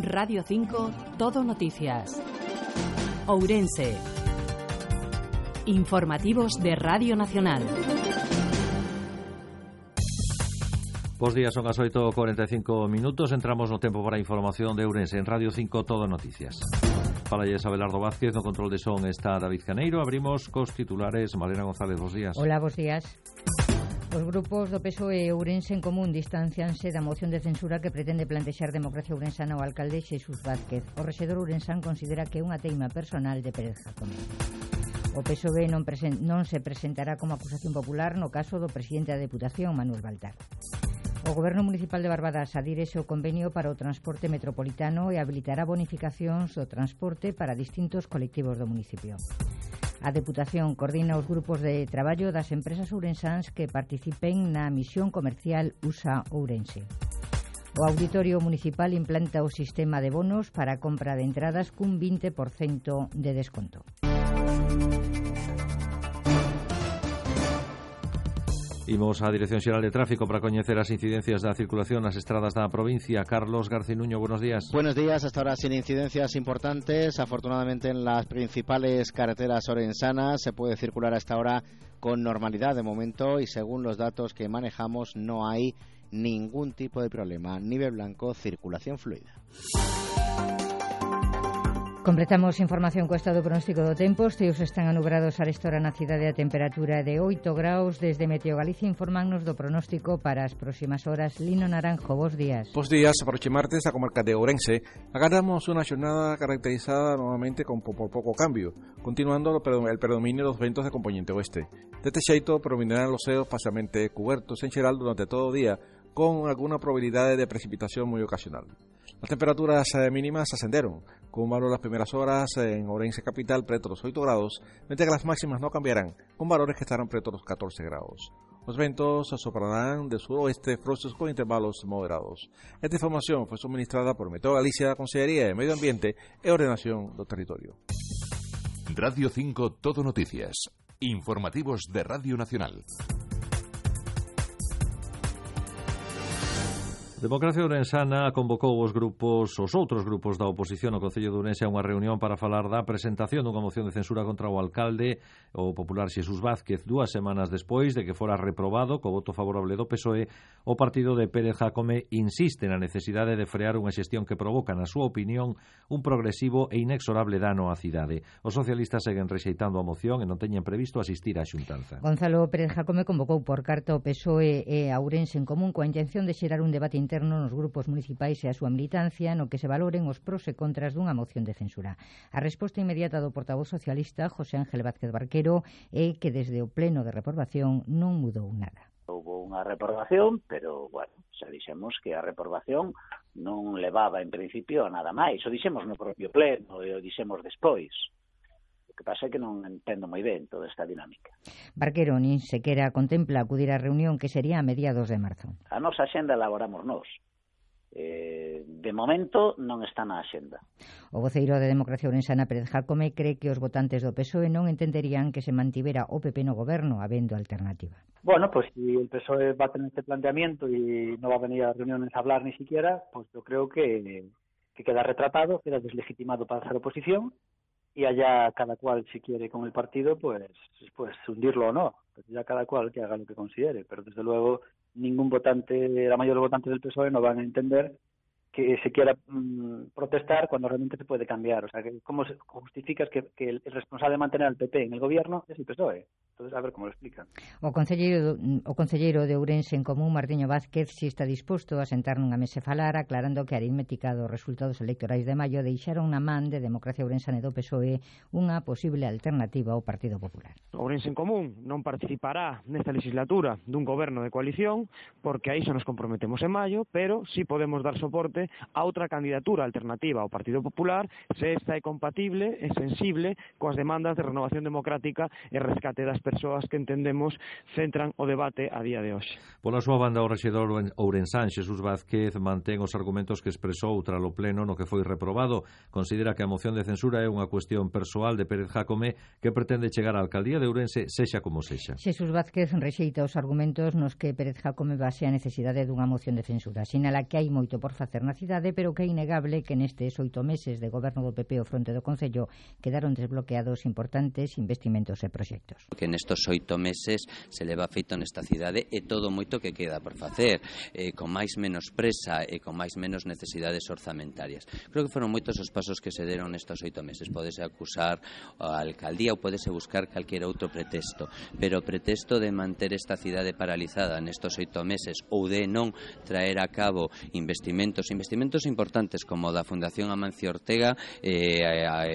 Radio 5, Todo Noticias. Ourense. Informativos de Radio Nacional. Bos días, son as 8.45 minutos Entramos no tempo para a información de Ourense En Radio 5, Todo Noticias Fala Yes Abelardo Vázquez, no control de son está David Caneiro Abrimos cos titulares Malena González, bos días Hola, bos días Os grupos do PSOE e Ourense en Común distancianse da moción de censura que pretende plantexar democracia ourensana ao alcalde Xesús Vázquez. O rexedor ourensán considera que é unha teima personal de Pérez Jacome. O PSOE non, presen non se presentará como acusación popular no caso do presidente da Deputación, Manuel Baltar. O Goberno Municipal de Barbadas adírese o convenio para o transporte metropolitano e habilitará bonificacións do transporte para distintos colectivos do municipio. A Deputación coordina os grupos de traballo das empresas ourensans que participen na misión comercial USA Ourense. O Auditorio Municipal implanta o sistema de bonos para a compra de entradas cun 20% de desconto. Imos á Dirección Xeral de Tráfico para coñecer as incidencias da circulación nas estradas da provincia. Carlos Garcinuño, buenos días. Buenos días, hasta ahora sin incidencias importantes. Afortunadamente en las principales carreteras orensanas se puede circular hasta ahora con normalidad de momento y según los datos que manejamos no hay ningún tipo de problema. Nivel blanco, circulación fluida. Completamos información co estado pronóstico do tempo. Os teus están anubrados a restora na cidade a temperatura de 8 graus. Desde Meteo Galicia informannos do pronóstico para as próximas horas. Lino Naranjo, bos días. Bos días. Para martes, a comarca de Ourense agarramos unha xornada caracterizada novamente con po, po pouco cambio, continuando el predominio dos ventos de componente oeste. Deste xeito, prominarán os ceos pasamente cubertos en xeral durante todo o día, con alguna probabilidade de precipitación moi ocasional. As temperaturas eh, mínimas ascenderon, con valor las primeras horas en Orense Capital preto los 8 grados, mientras que las máximas no cambiarán, con valores que estarán preto los 14 grados. Los ventos soplarán de suroeste frosos con intervalos moderados. Esta información fue suministrada por Meteo Galicia, Consellería de Medio Ambiente e Ordenación do Territorio. Radio 5 Todo Noticias. Informativos de Radio Nacional. Democracia Ourensana convocou os grupos, os outros grupos da oposición no Concello de Ourense a unha reunión para falar da presentación dunha moción de censura contra o alcalde, o popular Xesús Vázquez, dúas semanas despois de que fora reprobado co voto favorable do PSOE, o partido de Pérez Jacome insiste na necesidade de frear unha xestión que provoca, na súa opinión, un progresivo e inexorable dano á cidade. Os socialistas seguen rexeitando a moción e non teñen previsto asistir á xuntanza. Gonzalo Pérez Jacome convocou por carta o PSOE e a Ourense en común coa intención de xerar un debate interno interno nos grupos municipais e a súa militancia no que se valoren os pros e contras dunha moción de censura. A resposta inmediata do portavoz socialista José Ángel Vázquez Barquero é que desde o pleno de reprobación non mudou nada. Houve unha reprobación, pero, bueno, xa dixemos que a reprobación non levaba en principio a nada máis. O dixemos no propio pleno e o dixemos despois. O que pasa é que non entendo moi ben toda esta dinámica. Barquero, nin sequera contempla acudir á reunión que sería a mediados de marzo. A nosa xenda elaboramos nós. Eh, de momento non está na axenda. O voceiro de Democracia Ourensana Pérez Jacome cree que os votantes do PSOE non entenderían que se mantivera o PP no goberno habendo alternativa. Bueno, pues si el PSOE va a tener este planteamiento y no va a venir a reuniones a hablar ni siquiera, pues yo creo que, que queda retratado, queda deslegitimado para hacer oposición y allá cada cual si quiere con el partido pues pues hundirlo o no. Pues ya cada cual que haga lo que considere pero desde luego ningún votante la mayoría de los votantes del PSOE no van a entender que se quiera mmm, protestar cuando realmente se puede cambiar. O sea, ¿cómo justificas que, que el responsable de mantener al PP en el gobierno es el PSOE? Entonces, a ver como lo explican. O concelleiro, mm, o concelleiro de Ourense en Común, Martiño Vázquez, si está disposto a sentar nunha mesa e falar, aclarando que a aritmética dos resultados electorais de maio deixaron na man de Democracia Ourensana e do PSOE unha posible alternativa ao Partido Popular. Ourense en Común non participará nesta legislatura dun goberno de coalición, porque aí xa nos comprometemos en maio, pero si sí podemos dar soporte a outra candidatura alternativa ao Partido Popular se esta é compatible e sensible coas demandas de renovación democrática e rescate das persoas que entendemos centran o debate a día de hoxe. Pola súa banda, o rexedor Ourensán, Xesús Vázquez, mantén os argumentos que expresou tras o pleno no que foi reprobado. Considera que a moción de censura é unha cuestión persoal de Pérez Jacome que pretende chegar á alcaldía de Ourense sexa como sexa. Xesús Vázquez rexeita os argumentos nos que Pérez Jacome basea a necesidade dunha moción de censura. Sinala que hai moito por facer na na cidade, pero que é innegable que nestes oito meses de goberno do PP ao fronte do Concello quedaron desbloqueados importantes investimentos e proxectos. Que nestos oito meses se leva feito nesta cidade e todo moito que queda por facer, eh, con máis menos presa e con máis menos necesidades orzamentarias. Creo que foron moitos os pasos que se deron nestos oito meses. Podese acusar a alcaldía ou podese buscar calquera outro pretexto, pero o pretexto de manter esta cidade paralizada nestos oito meses ou de non traer a cabo investimentos, investimentos investimentos importantes como da Fundación Amancio Ortega eh,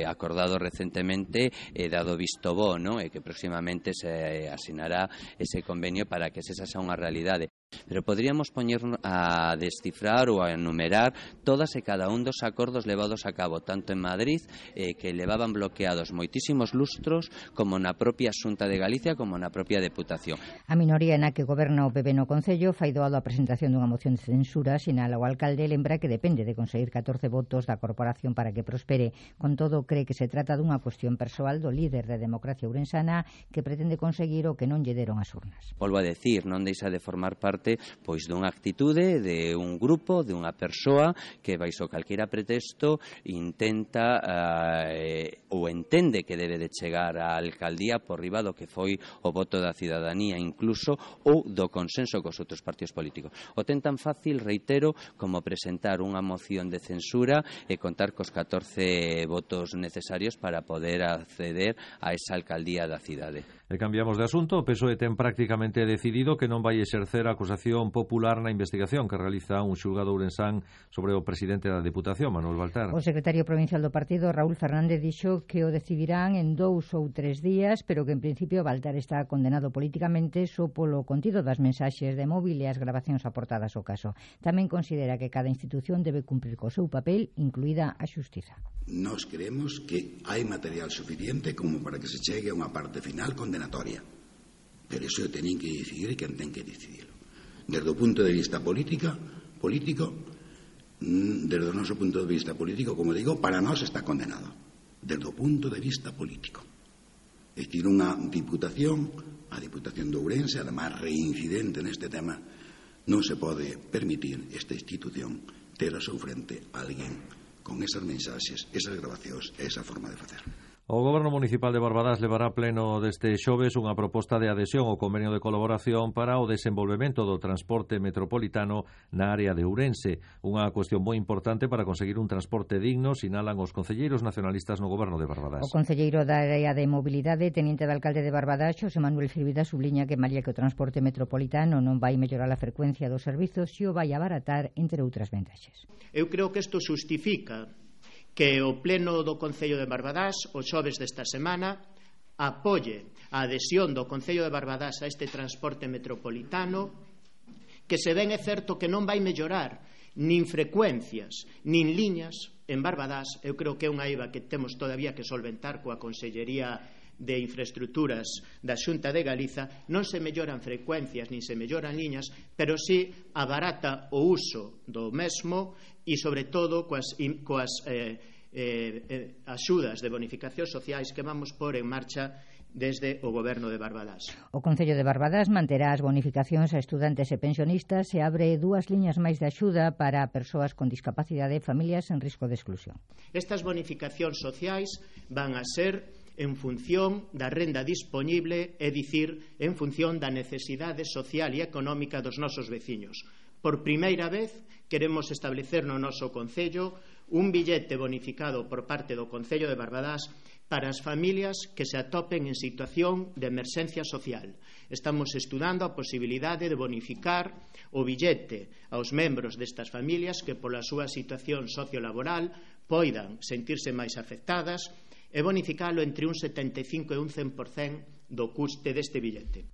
acordado recentemente eh, dado visto bo, ¿no? E que próximamente se eh, asinará ese convenio para que esa sea unha realidade. Pero podríamos poñer a descifrar ou a enumerar todas e cada un dos acordos levados a cabo tanto en Madrid eh, que levaban bloqueados moitísimos lustros como na propia Xunta de Galicia como na propia Deputación. A minoría na que goberna o PP no Concello fai doado a presentación dunha moción de censura sinala o alcalde lembra que depende de conseguir 14 votos da corporación para que prospere. Con todo, cree que se trata dunha cuestión persoal do líder de democracia urensana que pretende conseguir o que non lle deron as urnas. Volvo a decir, non deixa de formar parte parte pois dunha actitude de un grupo, de unha persoa que baixo calquera pretexto intenta eh, ou entende que debe de chegar á alcaldía por riba do que foi o voto da cidadanía incluso ou do consenso cos outros partidos políticos. O ten tan fácil, reitero, como presentar unha moción de censura e contar cos 14 votos necesarios para poder acceder a esa alcaldía da cidade. E cambiamos de asunto, o PSOE ten prácticamente decidido que non vai exercer a acusación popular na investigación que realiza un xulgado ourensán sobre o presidente da Deputación, Manuel Baltar. O secretario provincial do partido, Raúl Fernández, dixo que o decidirán en dous ou tres días, pero que en principio Baltar está condenado políticamente só polo contido das mensaxes de móvil e as grabacións aportadas ao caso. Tamén considera que cada institución debe cumprir co seu papel, incluída a xustiza. Nos creemos que hai material suficiente como para que se chegue a unha parte final condenada condenatoria. Pero iso teñen que decidir e quen ten que decidirlo. Desde o punto de vista política, político, mm, desde o noso punto de vista político, como digo, para nós está condenado. Desde o punto de vista político. E que unha diputación, a Diputación de Ourense, además reincidente neste tema, non se pode permitir esta institución ter a seu frente a alguén con esas mensaxes, esas grabacións e esa forma de facer. O Goberno Municipal de Barbadás levará pleno deste xoves unha proposta de adhesión ao convenio de colaboración para o desenvolvemento do transporte metropolitano na área de Ourense. Unha cuestión moi importante para conseguir un transporte digno, sinalan os concelleiros nacionalistas no Goberno de Barbadas. O concelleiro da área de mobilidade, teniente de alcalde de Barbadas, Xosé Manuel Firvida, subliña que malia que o transporte metropolitano non vai mellorar a frecuencia dos servizos, xo vai abaratar, entre outras ventaxes. Eu creo que isto justifica que o Pleno do Concello de Barbadás o xoves desta semana apoie a adhesión do Concello de Barbadás a este transporte metropolitano que se ven é certo que non vai mellorar nin frecuencias, nin liñas en Barbadás, eu creo que é unha IVA que temos todavía que solventar coa Consellería de infraestructuras da Xunta de Galiza non se melloran frecuencias nin se melloran liñas, pero sí abarata o uso do mesmo e sobre todo coas, coas eh, eh, eh, axudas de bonificacións sociais que vamos por en marcha desde o goberno de Barbadas. O Concello de Barbadas manterá as bonificacións a estudantes e pensionistas e abre dúas liñas máis de axuda para persoas con discapacidade e familias en risco de exclusión. Estas bonificacións sociais van a ser en función da renda disponible, é dicir, en función da necesidade social e económica dos nosos veciños. Por primeira vez, queremos establecer no noso Concello un billete bonificado por parte do Concello de Barbadás para as familias que se atopen en situación de emerxencia social. Estamos estudando a posibilidade de bonificar o billete aos membros destas familias que pola súa situación sociolaboral poidan sentirse máis afectadas e bonificalo entre un 75 e un 100% do custe deste billete.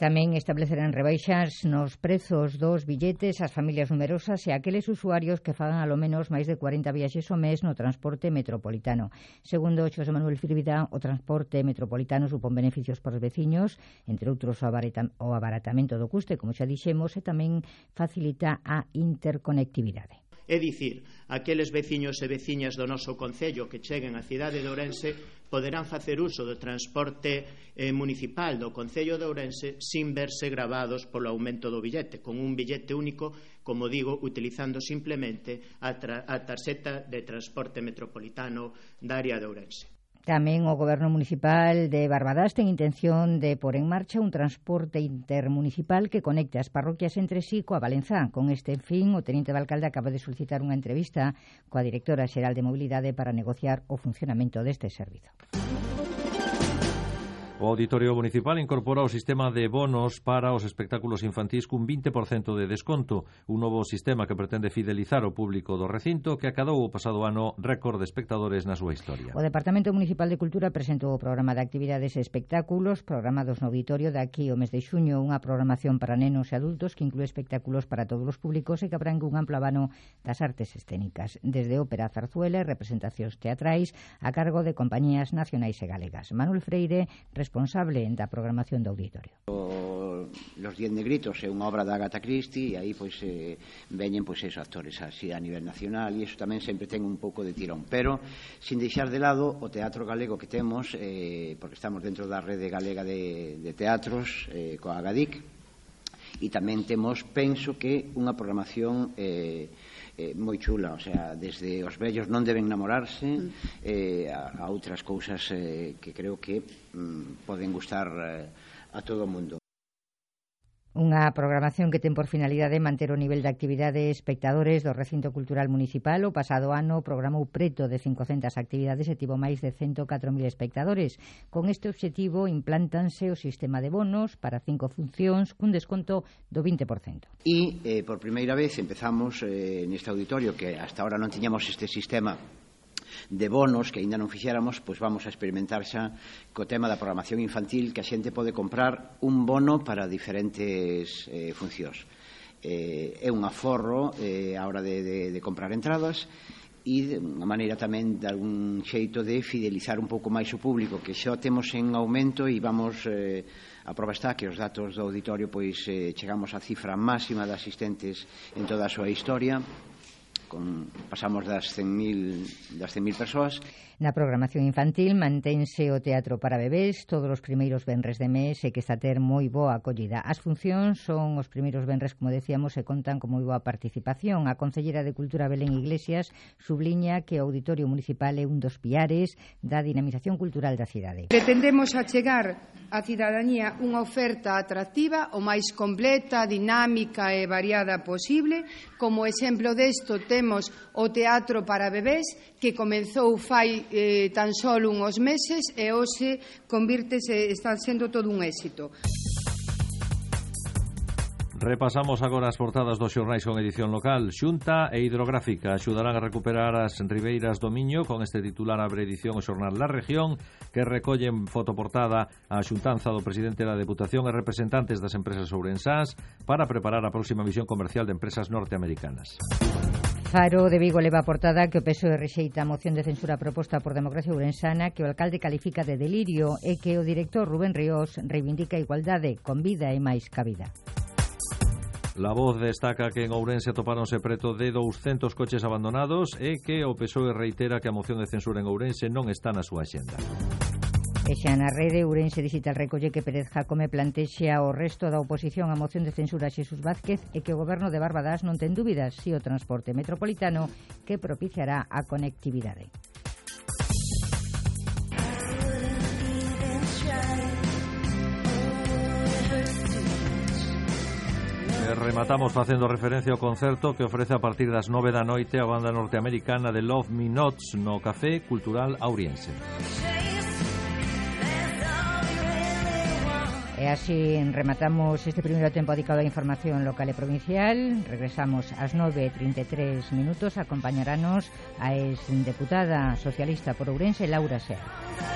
Tamén establecerán rebaixas nos prezos dos billetes ás familias numerosas e aqueles usuarios que fagan alo menos máis de 40 viaxes ao mes no transporte metropolitano. Segundo Xosé Manuel Firvida, o transporte metropolitano supón beneficios para os veciños, entre outros o abaratamento do custe, como xa dixemos, e tamén facilita a interconectividade. É dicir, aqueles veciños e veciñas do noso Concello que cheguen á cidade de Ourense poderán facer uso do transporte eh, municipal do Concello de Ourense sin verse gravados polo aumento do billete, con un billete único, como digo, utilizando simplemente a, a tarxeta de transporte metropolitano da área de Ourense. Tamén o Goberno Municipal de Barbadas ten intención de pôr en marcha un transporte intermunicipal que conecte as parroquias entre sí coa Valenzá. Con este fin, o Teniente de Alcalde acaba de solicitar unha entrevista coa Directora Xeral de Mobilidade para negociar o funcionamento deste servizo. O Auditorio Municipal incorpora o sistema de bonos para os espectáculos infantís cun 20% de desconto, un novo sistema que pretende fidelizar o público do recinto que acadou o pasado ano récord de espectadores na súa historia. O Departamento Municipal de Cultura presentou o programa de actividades e espectáculos programados no auditorio aquí o mes de xuño unha programación para nenos e adultos que inclúe espectáculos para todos os públicos e que abrangue un amplo abano das artes escénicas, desde ópera a zarzuela e representacións teatrais a cargo de compañías nacionais e galegas. Manuel Freire, responsable da programación do auditorio. O, los Diez Negritos é unha obra da Agatha Christie e aí pois eh, veñen pois esos actores así a nivel nacional e iso tamén sempre ten un pouco de tirón, pero sin deixar de lado o teatro galego que temos eh, porque estamos dentro da rede galega de, de teatros eh, coa Agadic e tamén temos, penso que, unha programación eh, eh, moi chula, o sea, desde os vellos non deben namorarse mm. eh, a, a outras cousas eh, que creo que mm, poden gustar eh, a todo o mundo. Unha programación que ten por finalidade manter o nivel de actividade de espectadores do recinto cultural municipal. O pasado ano programou preto de 500 actividades e tivo máis de 104.000 espectadores. Con este obxectivo implántanse o sistema de bonos para cinco funcións cun desconto do 20%. E eh, por primeira vez empezamos eh, neste auditorio que hasta ahora non tiñamos este sistema de bonos que aínda non fixéramos, pois vamos a experimentar xa co tema da programación infantil que a xente pode comprar un bono para diferentes eh, funcións. Eh, é un aforro eh, a hora de, de, de comprar entradas e unha maneira tamén de algún xeito de fidelizar un pouco máis o público que xa temos en aumento e vamos eh, a prova está que os datos do auditorio pois eh, chegamos á cifra máxima de asistentes en toda a súa historia con, pasamos das 100.000 das 100.000 persoas. Na programación infantil mantense o teatro para bebés todos os primeiros venres de mes e que está a ter moi boa acollida. As funcións son os primeiros venres, como decíamos, e contan con moi boa participación. A Concellera de Cultura Belén Iglesias subliña que o Auditorio Municipal é un dos piares da dinamización cultural da cidade. Pretendemos achegar á cidadanía unha oferta atractiva o máis completa, dinámica e variada posible. Como exemplo desto, ten temos o teatro para bebés que comenzou fai eh, tan só uns meses e hoxe convírtese está sendo todo un éxito. Repasamos agora as portadas dos xornais con edición local. Xunta e Hidrográfica axudarán a recuperar as ribeiras do Miño con este titular abre edición o xornal La Región que recollen fotoportada a xuntanza do presidente da Deputación e representantes das empresas ourensás para preparar a próxima misión comercial de empresas norteamericanas. Faro de Vigo leva a portada que o PSOE rexeita a moción de censura proposta por Democracia Urensana que o alcalde califica de delirio e que o director Rubén Ríos reivindica a igualdade con vida e máis cabida. La Voz destaca que en Ourense atopáronse preto de 200 coches abandonados e que o PSOE reitera que a moción de censura en Ourense non está na súa xenda. E xa na rede Ourense Digital recolle que Pérez Jacome plantexa o resto da oposición a moción de censura a Xesús Vázquez e que o goberno de Barbadas non ten dúbidas si o transporte metropolitano que propiciará a conectividade. Eh, rematamos facendo referencia ao concerto que ofrece a partir das 9 da noite a banda norteamericana de Love Me Nots no Café Cultural Auriense. Así rematamos este primeiro tempo dedicado á información local e provincial. Regresamos ás 9.33 minutos. Acompañaranos a ex-deputada socialista por Ourense, Laura Sea.